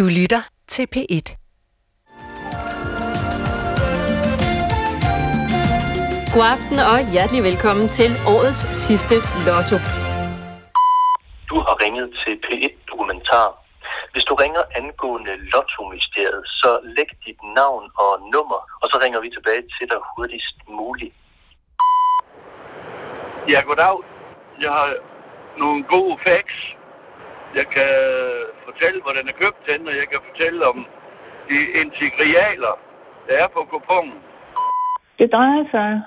Du lytter til P1. God aften og hjertelig velkommen til årets sidste lotto. Du har ringet til P1 Dokumentar. Hvis du ringer angående Lotto-mysteriet, så læg dit navn og nummer, og så ringer vi tilbage til dig hurtigst muligt. Ja, goddag. Jeg har nogle gode facts. Jeg kan fortælle, hvor den er købt hen, og jeg kan fortælle om de integrialer, der er på kupongen. Det drejer sig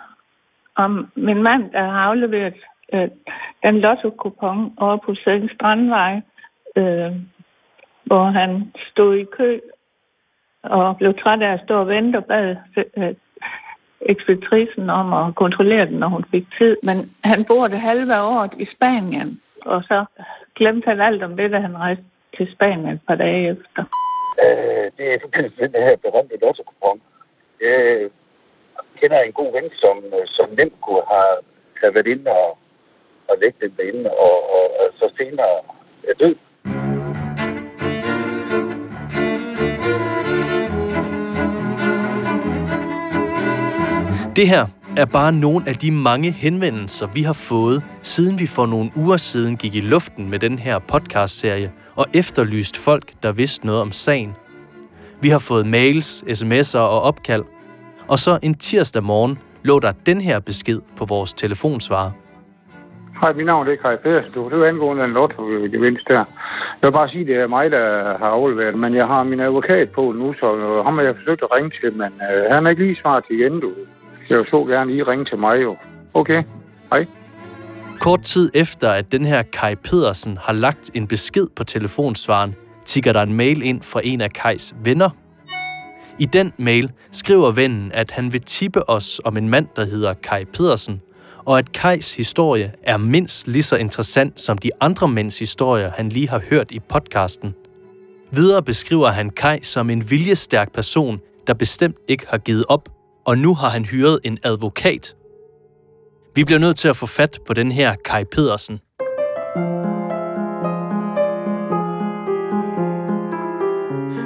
om min mand, der har afleveret øh, den lotto-kupon over på Sækken Strandvej, øh, hvor han stod i kø og blev træt af at stå og vente og bad øh, ekspeditrisen om at kontrollere den, når hun fik tid. Men han bor det halve af året i Spanien, og så glemte han alt om det, da han rejste til Spanien et par dage efter. Øh, det er i forbindelse med den her berømte lotto-kupon. Jeg kender en god ven, som, som nemt kunne have, have været inde og, og lægge den derinde, og, og, og så senere er død. Det her er bare nogle af de mange henvendelser, vi har fået, siden vi for nogle uger siden gik i luften med den her podcastserie og efterlyst folk, der vidste noget om sagen. Vi har fået mails, sms'er og opkald, og så en tirsdag morgen lå der den her besked på vores telefonsvarer. Hej, mit navn er Kai Pedersen. Du, det er angående en lotto-gevinst der. Jeg vil bare sige, at det er mig, der har afleveret men jeg har min advokat på nu, så ham har jeg forsøgt at ringe til, men øh, han er ikke lige svaret igen, du. Jeg så gerne lige ringe til mig, jo. Okay, hej. Kort tid efter, at den her Kai Pedersen har lagt en besked på telefonsvaren, tigger der en mail ind fra en af Kais venner. I den mail skriver vennen, at han vil tippe os om en mand, der hedder Kai Pedersen, og at Kais historie er mindst lige så interessant som de andre mænds historier, han lige har hørt i podcasten. Videre beskriver han Kai som en viljestærk person, der bestemt ikke har givet op, og nu har han hyret en advokat. Vi bliver nødt til at få fat på den her Kai Pedersen.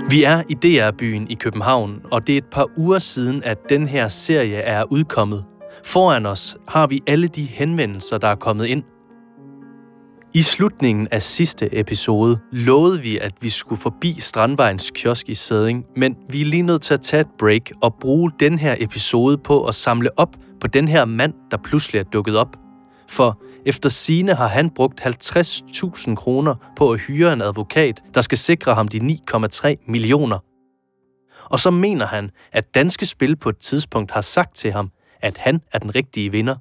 Vi er i DR-byen i København, og det er et par uger siden, at den her serie er udkommet. Foran os har vi alle de henvendelser, der er kommet ind. I slutningen af sidste episode lovede vi, at vi skulle forbi Strandvejens kiosk i Sæding, men vi er lige nødt til at tage et break og bruge den her episode på at samle op på den her mand, der pludselig er dukket op. For efter sine har han brugt 50.000 kroner på at hyre en advokat, der skal sikre ham de 9,3 millioner. Og så mener han, at Danske Spil på et tidspunkt har sagt til ham, at han er den rigtige vinder.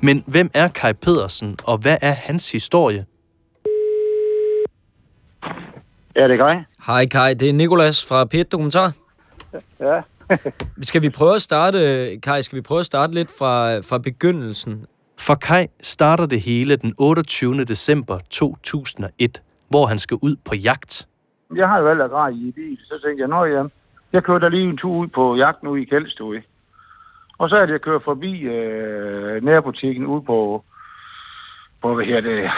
Men hvem er Kai Pedersen, og hvad er hans historie? Ja, det er Kai. Hej Kai, det er Nikolas fra P1 Dokumentar. Ja. Skal vi prøve at starte, Kai, skal vi prøve at starte lidt fra, fra begyndelsen? For Kai starter det hele den 28. december 2001, hvor han skal ud på jagt. Jeg har jo valgt at græde i bil, så tænkte jeg, nå ja, jeg kører da lige en tur ud på jagt nu i Kjeldstue. Og så er det, jeg kører forbi øh, nærbutikken ud på, på hvad her det,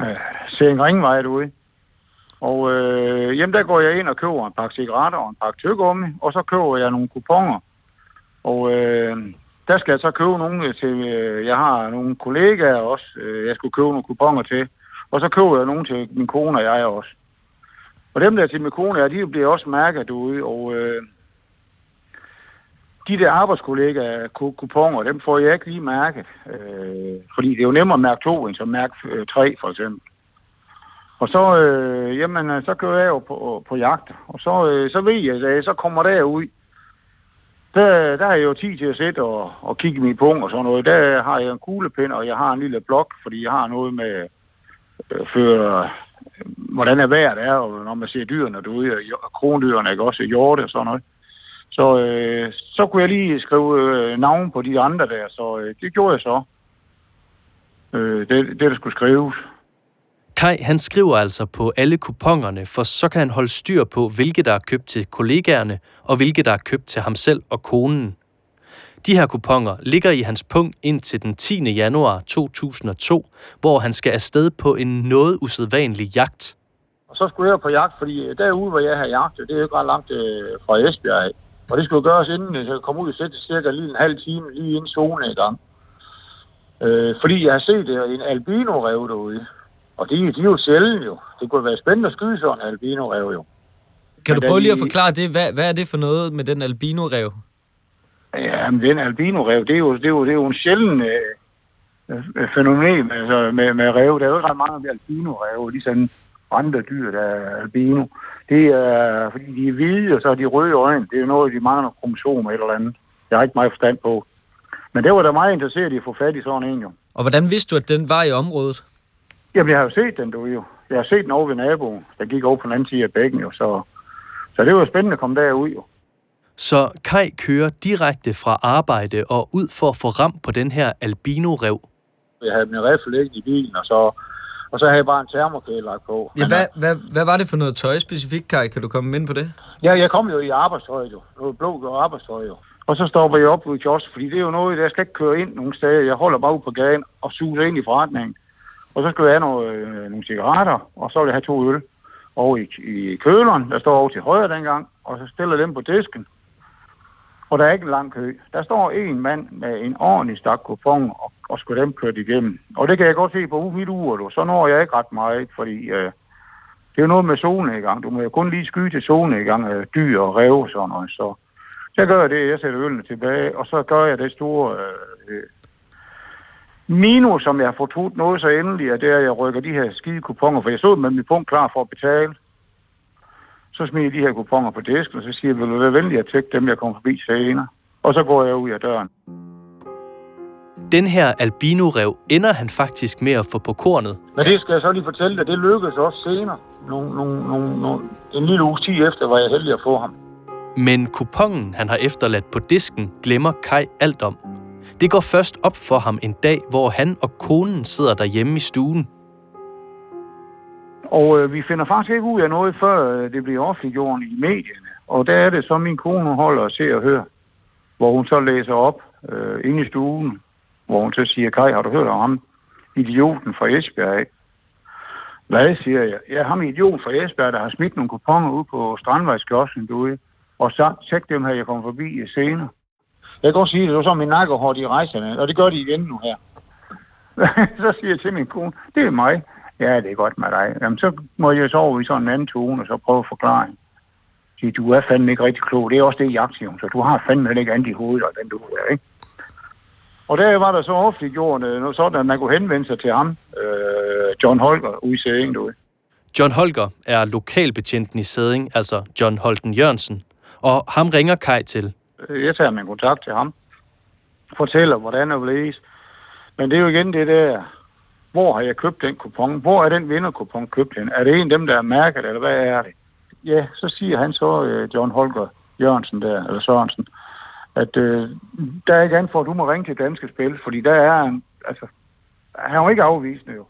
øh, Sering Ringvej derude. Og øh, jamen, der går jeg ind og køber en pakke cigaretter og en pakke tyggegummi, og så køber jeg nogle kuponer. Og øh, der skal jeg så købe nogle til, øh, jeg har nogle kollegaer også, øh, jeg skulle købe nogle kuponer til. Og så køber jeg nogle til min kone og jeg også. Og dem der til min kone, ja, de bliver også mærket derude, og øh, de der arbejdskollegaer, kuponer, dem får jeg ikke lige mærket. Øh, fordi det er jo nemmere at mærke to, end så mærke øh, tre, for eksempel. Og så, øh, jamen, øh, så kører jeg jo på, øh, på jagt, og så, øh, så ved jeg, at så kommer der ud. Der, der er jeg jo tid til at sætte og, og kigge min punkt og sådan noget. Der har jeg en kuglepind, og jeg har en lille blok, fordi jeg har noget med øh, for, øh, hvordan er vejret er, og når man ser dyrene derude, og krondyrene, ikke også, hjorte og sådan noget. Så, øh, så kunne jeg lige skrive øh, navn på de andre der, så øh, det gjorde jeg så. Øh, det, det, der skulle skrives. Kai, han skriver altså på alle kupongerne, for så kan han holde styr på, hvilke der er købt til kollegaerne, og hvilke der er købt til ham selv og konen. De her kuponger ligger i hans punkt indtil den 10. januar 2002, hvor han skal afsted på en noget usædvanlig jagt. Og så skulle jeg på jagt, fordi derude, hvor jeg har jagtet, det er jo ikke ret langt øh, fra Esbjerg af. Og det skulle gøres inden jeg kom komme ud og sætte cirka lige en halv time, lige inden zone i gang. Øh, fordi jeg har set en albino-rev derude. Og de, de er jo sjældent jo. Det kunne være spændende at skyde sådan en albino-rev jo. Kan du prøve lige at forklare det? Hvad, hvad er det for noget med den albino-rev? Ja, men den albino-rev, det er jo, det er jo, det er jo en sjælden øh, øh, fænomen altså, med, med rev. Der er jo ikke ret mange albino-rev, ligesom andre dyr, der er albino. Det er, fordi de er hvide, og så har de røde øjne. Det er jo noget, de mangler kromosomer eller andet. Jeg har ikke meget forstand på. Men det var da meget interesseret i at få fat i sådan en jo. Og hvordan vidste du, at den var i området? Jamen, jeg har jo set den, du jo. Jeg har set den over ved naboen, der gik over på den anden side af bækken jo. Så, så det var spændende at komme derud jo. Så Kai kører direkte fra arbejde og ud for at få ram på den her albino-rev. Jeg havde min riffel i bilen, og så, og så havde jeg bare en termokæde lagt på. Ja, hvad, hvad, hvad var det for noget tøj specifikt, Kai? Kan du komme ind på det? Ja, jeg kom jo i arbejdstøj, jo. Noget blå arbejdstøj, jo. Og så stopper jeg op ved kiosk, fordi det er jo noget, jeg skal ikke køre ind nogen steder. Jeg holder bare ud på gaden og suger ind i forretningen. Og så skal jeg have noget, øh, nogle cigaretter, og så vil jeg have to øl over i, i køleren, der står over til højre dengang, og så stiller dem på disken. Og der er ikke en lang kø. Der står en mand med en ordentlig stak kupon og, og skulle dem kørt igennem. Og det kan jeg godt se på mit ur, du. Så når jeg ikke ret meget, fordi øh, det er jo noget med zone i gang. Du må jo kun lige skyde til zone i gang øh, dyr og rev og sådan noget. Så, så gør jeg det, jeg sætter ølene tilbage, og så gør jeg det store øh, øh minus, som jeg har fortrudt noget så endelig, at det er, at jeg rykker de her skide kuponer, for jeg stod med min punkt klar for at betale. Så smider jeg de her kuponer på disken, og så siger jeg, vil du være venlig at tjekke dem, jeg kommer forbi senere. Og så går jeg ud af døren. Den her albino-rev ender han faktisk med at få på kornet. Men det skal jeg så lige fortælle dig, det lykkedes også senere. Nogle, nogle, nogle, nogle, en lille uge tid efter var jeg heldig at få ham. Men kupongen, han har efterladt på disken, glemmer Kai alt om. Det går først op for ham en dag, hvor han og konen sidder derhjemme i stuen. Og øh, vi finder faktisk ikke ud af noget, før øh, det bliver offentliggjort i medierne. Og der er det så, min kone holder og ser og hører, hvor hun så læser op øh, inde i stuen, hvor hun så siger, Kai, har du hørt om ham? Idioten fra Esbjerg, ikke? Hvad siger jeg? Ja, ham idiot fra Esbjerg, der har smidt nogle kuponer ud på Strandvejskiossen derude, og så tjek dem her, jeg kommer forbi senere. Jeg kan godt sige, at det var så min nakkehår, de rejser med, og det gør de igen nu her. så siger jeg til min kone, det er mig. Ja, det er godt med dig. Jamen, så må jeg så over i sådan en anden tone, og så prøve at forklare. Sige, du er fandme ikke rigtig klog. Det er også det, jeg siger. Så du har fandme ikke andet i hovedet, og den du er, ikke? Og der var der så ofte gjort øh, noget sådan, at man kunne henvende sig til ham, øh, John Holger, ude i Sæding, du John Holger er lokalbetjenten i Sæding, altså John Holten Jørgensen, og ham ringer Kai til. Øh, jeg tager min kontakt til ham, fortæller, hvordan er blevet. Men det er jo igen det der, hvor har jeg købt den kupon? Hvor er den vinderkupon købt hen? Er det en af dem, der er mærket, eller hvad er det? Ja, så siger han så, øh, John Holger Jørgensen der, eller Sørensen, at øh, der er ikke andet for, at du må ringe til Danske Spil, fordi der er en, altså, han er jo ikke afvisende jo.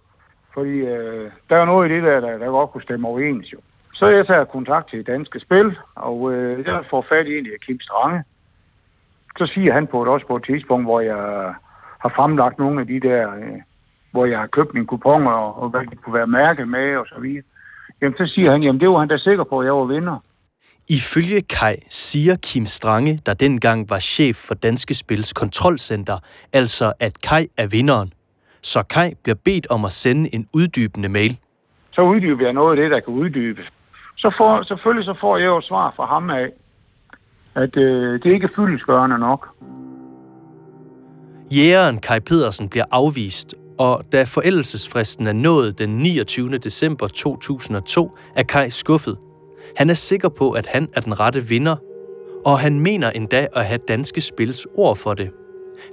Fordi øh, der er noget i det der, der, der godt kunne stemme overens jo. Så jeg tager kontakt til Danske Spil, og øh, jeg får fat i en af Kim Strange. Så siger han på et, også på et tidspunkt, hvor jeg har fremlagt nogle af de der, øh, hvor jeg har købt mine kuponer, og, og hvad det kunne være mærket med, og så videre. Jamen, så siger han, jamen det var han da sikker på, at jeg var vinder. Ifølge Kai siger Kim Strange, der dengang var chef for Danske Spils kontrolcenter, altså at Kai er vinderen. Så Kai bliver bedt om at sende en uddybende mail. Så uddyber jeg noget af det, der kan uddybes. Så får, selvfølgelig så får jeg jo et svar fra ham af, at øh, det ikke er fyldesgørende nok. Jægeren Kai Pedersen bliver afvist, og da forældelsesfristen er nået den 29. december 2002, er Kai skuffet. Han er sikker på, at han er den rette vinder, og han mener endda at have danske spils ord for det.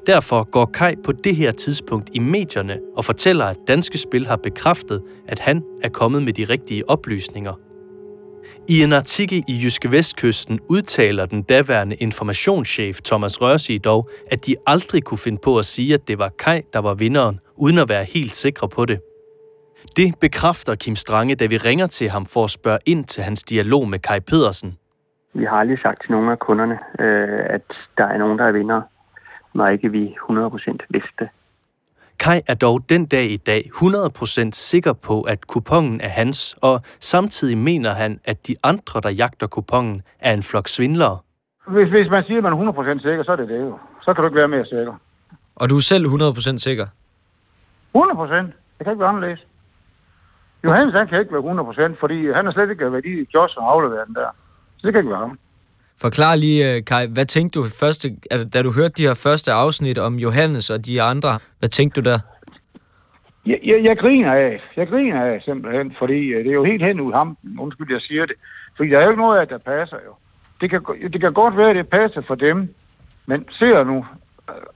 Derfor går Kai på det her tidspunkt i medierne og fortæller, at Danske Spil har bekræftet, at han er kommet med de rigtige oplysninger. I en artikel i Jyske Vestkysten udtaler den daværende informationschef Thomas Rørsi dog, at de aldrig kunne finde på at sige, at det var Kai, der var vinderen, uden at være helt sikre på det. Det bekræfter Kim Strange, da vi ringer til ham for at spørge ind til hans dialog med Kai Pedersen. Vi har aldrig sagt til nogen af kunderne, øh, at der er nogen, der er vinder, når ikke vi 100% vidste. Kai er dog den dag i dag 100% sikker på, at kupongen er hans, og samtidig mener han, at de andre, der jagter kupongen, er en flok svindlere. Hvis, hvis man siger, at man er 100% sikker, så er det det jo. Så kan du ikke være mere sikker. Og du er selv 100% sikker? 100 procent. Det kan ikke være anderledes. Johannes, han kan ikke være 100 procent, fordi han har slet ikke været i Josh og afleveret den der. Så det kan ikke være ham. Forklar lige, øh, Kai, hvad tænkte du første, da du hørte de her første afsnit om Johannes og de andre? Hvad tænkte du der? Jeg, jeg, jeg griner af. Jeg griner af simpelthen, fordi øh, det er jo helt hen ud ham. Undskyld, jeg siger det. Fordi der er jo ikke noget af, der passer jo. Det kan, det kan godt være, at det passer for dem, men ser nu,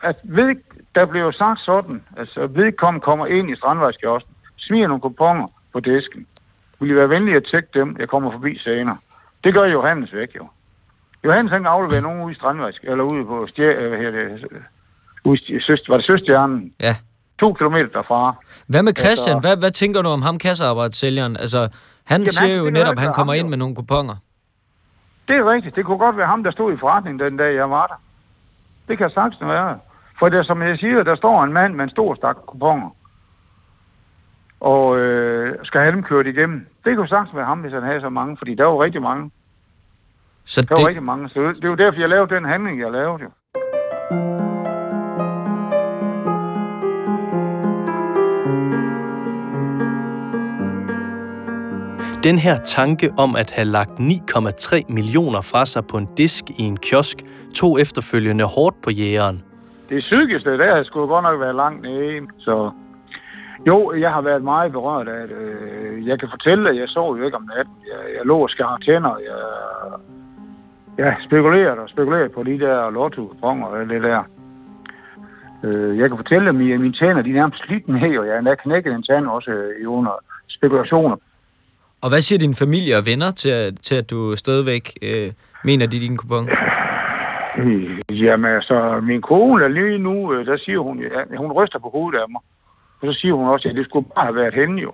at ved, der blev jo sagt sådan, altså vedkommende kommer ind i strandvejskiosten, smiger nogle kuponer på disken. Vil I være venlige at tjekke dem? Jeg kommer forbi senere. Det gør Johannes væk jo. Johannes han afleverer nogen ude i strandvejsk, eller ude på stjer, hvad her det, ude i, søst, var det Søstjernen? Ja. To kilometer derfra. Hvad med Christian? Altså, hvad, hvad tænker du om ham, kassearbejdssælgeren? Altså, han Jamen, siger han- jo det netop, at han kommer ham, ind jo. med nogle kuponer. Det er rigtigt. Det kunne godt være ham, der stod i forretningen den dag, jeg var der. Det kan sagtens være. For der, som jeg siger, der står en mand med en stor stak kuponer. Og øh, skal have dem kørt igennem. Det kunne sagtens være ham, hvis han havde så mange. Fordi der var rigtig mange. Så Der var det, rigtig mange. Så det det er jo derfor, jeg lavede den handling, jeg lavede jo. Den her tanke om at have lagt 9,3 millioner fra sig på en disk i en kiosk tog efterfølgende hårdt på jægeren. Det psykiske, der skulle godt nok være langt nede. Så jo, jeg har været meget berørt af det. Øh, Jeg kan fortælle, at jeg sov jo ikke om natten. Jeg, jeg lå og skar tænder. Jeg, jeg spekulerede og spekulerede på de der lotto og det der. Øh, Jeg kan fortælle, at mine, mine tænder de er nærmest slidt ned, og jeg er endda knækket en tand også øh, i under spekulationer. og hvad siger dine familie og venner til, at- til at du stadigvæk øh, mener, de er din kupon? Jamen altså, min kone er lige nu, der siger hun, ja, hun ryster på hovedet af mig. Og så siger hun også, at det skulle bare have været hende jo.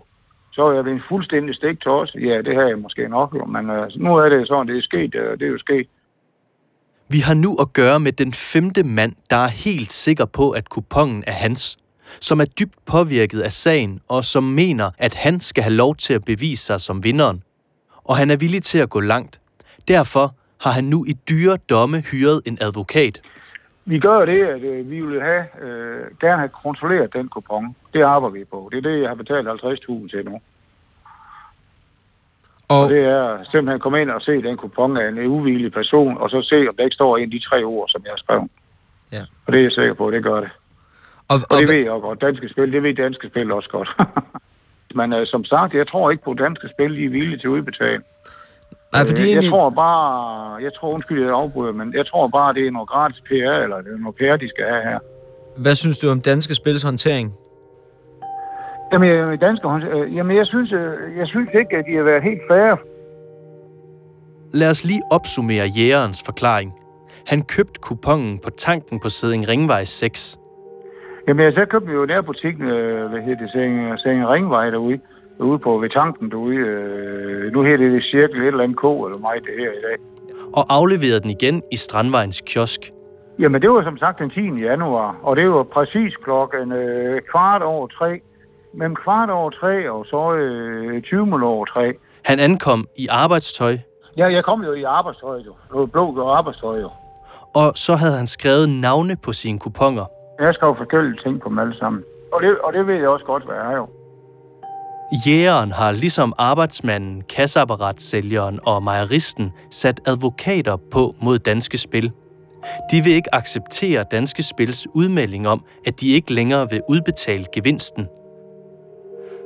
Så er jeg blevet en fuldstændig stik til os. Ja, det har jeg måske nok jo, men øh, nu er det sådan, det er sket, og det er jo sket. Vi har nu at gøre med den femte mand, der er helt sikker på, at kupongen er hans, som er dybt påvirket af sagen, og som mener, at han skal have lov til at bevise sig som vinderen. Og han er villig til at gå langt. Derfor har han nu i dyre domme hyret en advokat. Vi gør det, at øh, vi vil have, øh, gerne have kontrolleret den kupon. Det arbejder vi på. Det er det, jeg har betalt 50.000 til nu. Og, Og det er simpelthen at komme ind og se den kupon af en uvillig person, og så se, om der ikke står en af de tre ord, som jeg har skrevet. Ja. Og det er jeg sikker på, det gør det. og, Og og, det ved jeg godt. Danske spil, det ved danske spil også godt. Men øh, som sagt, jeg tror ikke på, at danske spil de er villige til at udbetale. Nej, fordi Øh, jeg egentlig, tror bare, jeg tror, undskyld, jeg afbryder, men jeg tror bare, det er noget gratis PR, eller det er noget PR, de skal have her. hvad synes du om danske spils håndtering? Jamen, jeg, danske, hånd- øh, jamen, jeg synes, øh, jeg synes ikke, at de har været helt færre. Lad os lige opsummere jægerens forklaring. Han købte kupongen på tanken på Sæding Ringvej 6. Jamen, så købte vi jo der butikken, øh, hvad hedder det, Sæng, Sæng Ringvej derude, ude på ved tanken derude. Øh, nu hedder det cirkel et eller andet K, eller mig det her i dag. og afleverede den igen i Strandvejens kiosk. Jamen, det var som sagt den 10. januar, og det var præcis klokken øh, kvart over tre. Mellem kvart over tre og så øh, 20 minutter over tre. Han ankom i arbejdstøj, Ja, jeg kom jo i arbejdstøj, jo. Noget blå og arbejdstøj, jo. og så havde han skrevet navne på sine kuponer. Jeg skal jo forskellige ting på dem alle sammen. Og det, og det ved jeg også godt, hvad jeg er jo. Jægeren har ligesom arbejdsmanden, kasseapparatsælgeren og mejeristen sat advokater på mod Danske Spil. De vil ikke acceptere Danske Spils udmelding om, at de ikke længere vil udbetale gevinsten.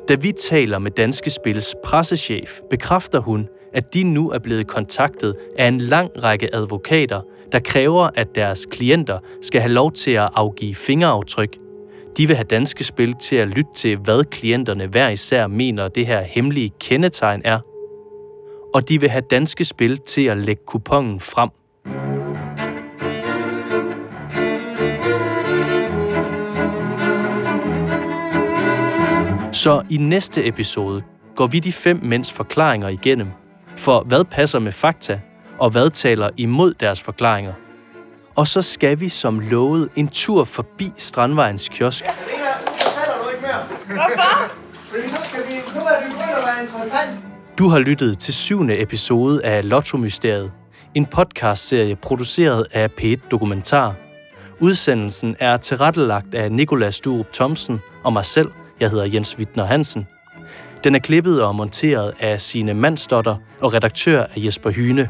Da vi taler med Danske Spils pressechef, bekræfter hun, at de nu er blevet kontaktet af en lang række advokater, der kræver, at deres klienter skal have lov til at afgive fingeraftryk de vil have danske spil til at lytte til, hvad klienterne hver især mener, det her hemmelige kendetegn er. Og de vil have danske spil til at lægge kupongen frem. Så i næste episode går vi de fem mænds forklaringer igennem. For hvad passer med fakta, og hvad taler imod deres forklaringer? Og så skal vi som lovet en tur forbi Strandvejens kiosk Hvorfor? Fordi nu, skal vi, nu er det begyndt at være interessant. Du har lyttet til syvende episode af Lotto Mysteriet, en podcastserie produceret af P1 Dokumentar. Udsendelsen er tilrettelagt af Nikolas Sturup Thomsen og mig selv. Jeg hedder Jens Wittner Hansen. Den er klippet og monteret af sine Mandsdotter og redaktør af Jesper Hyne.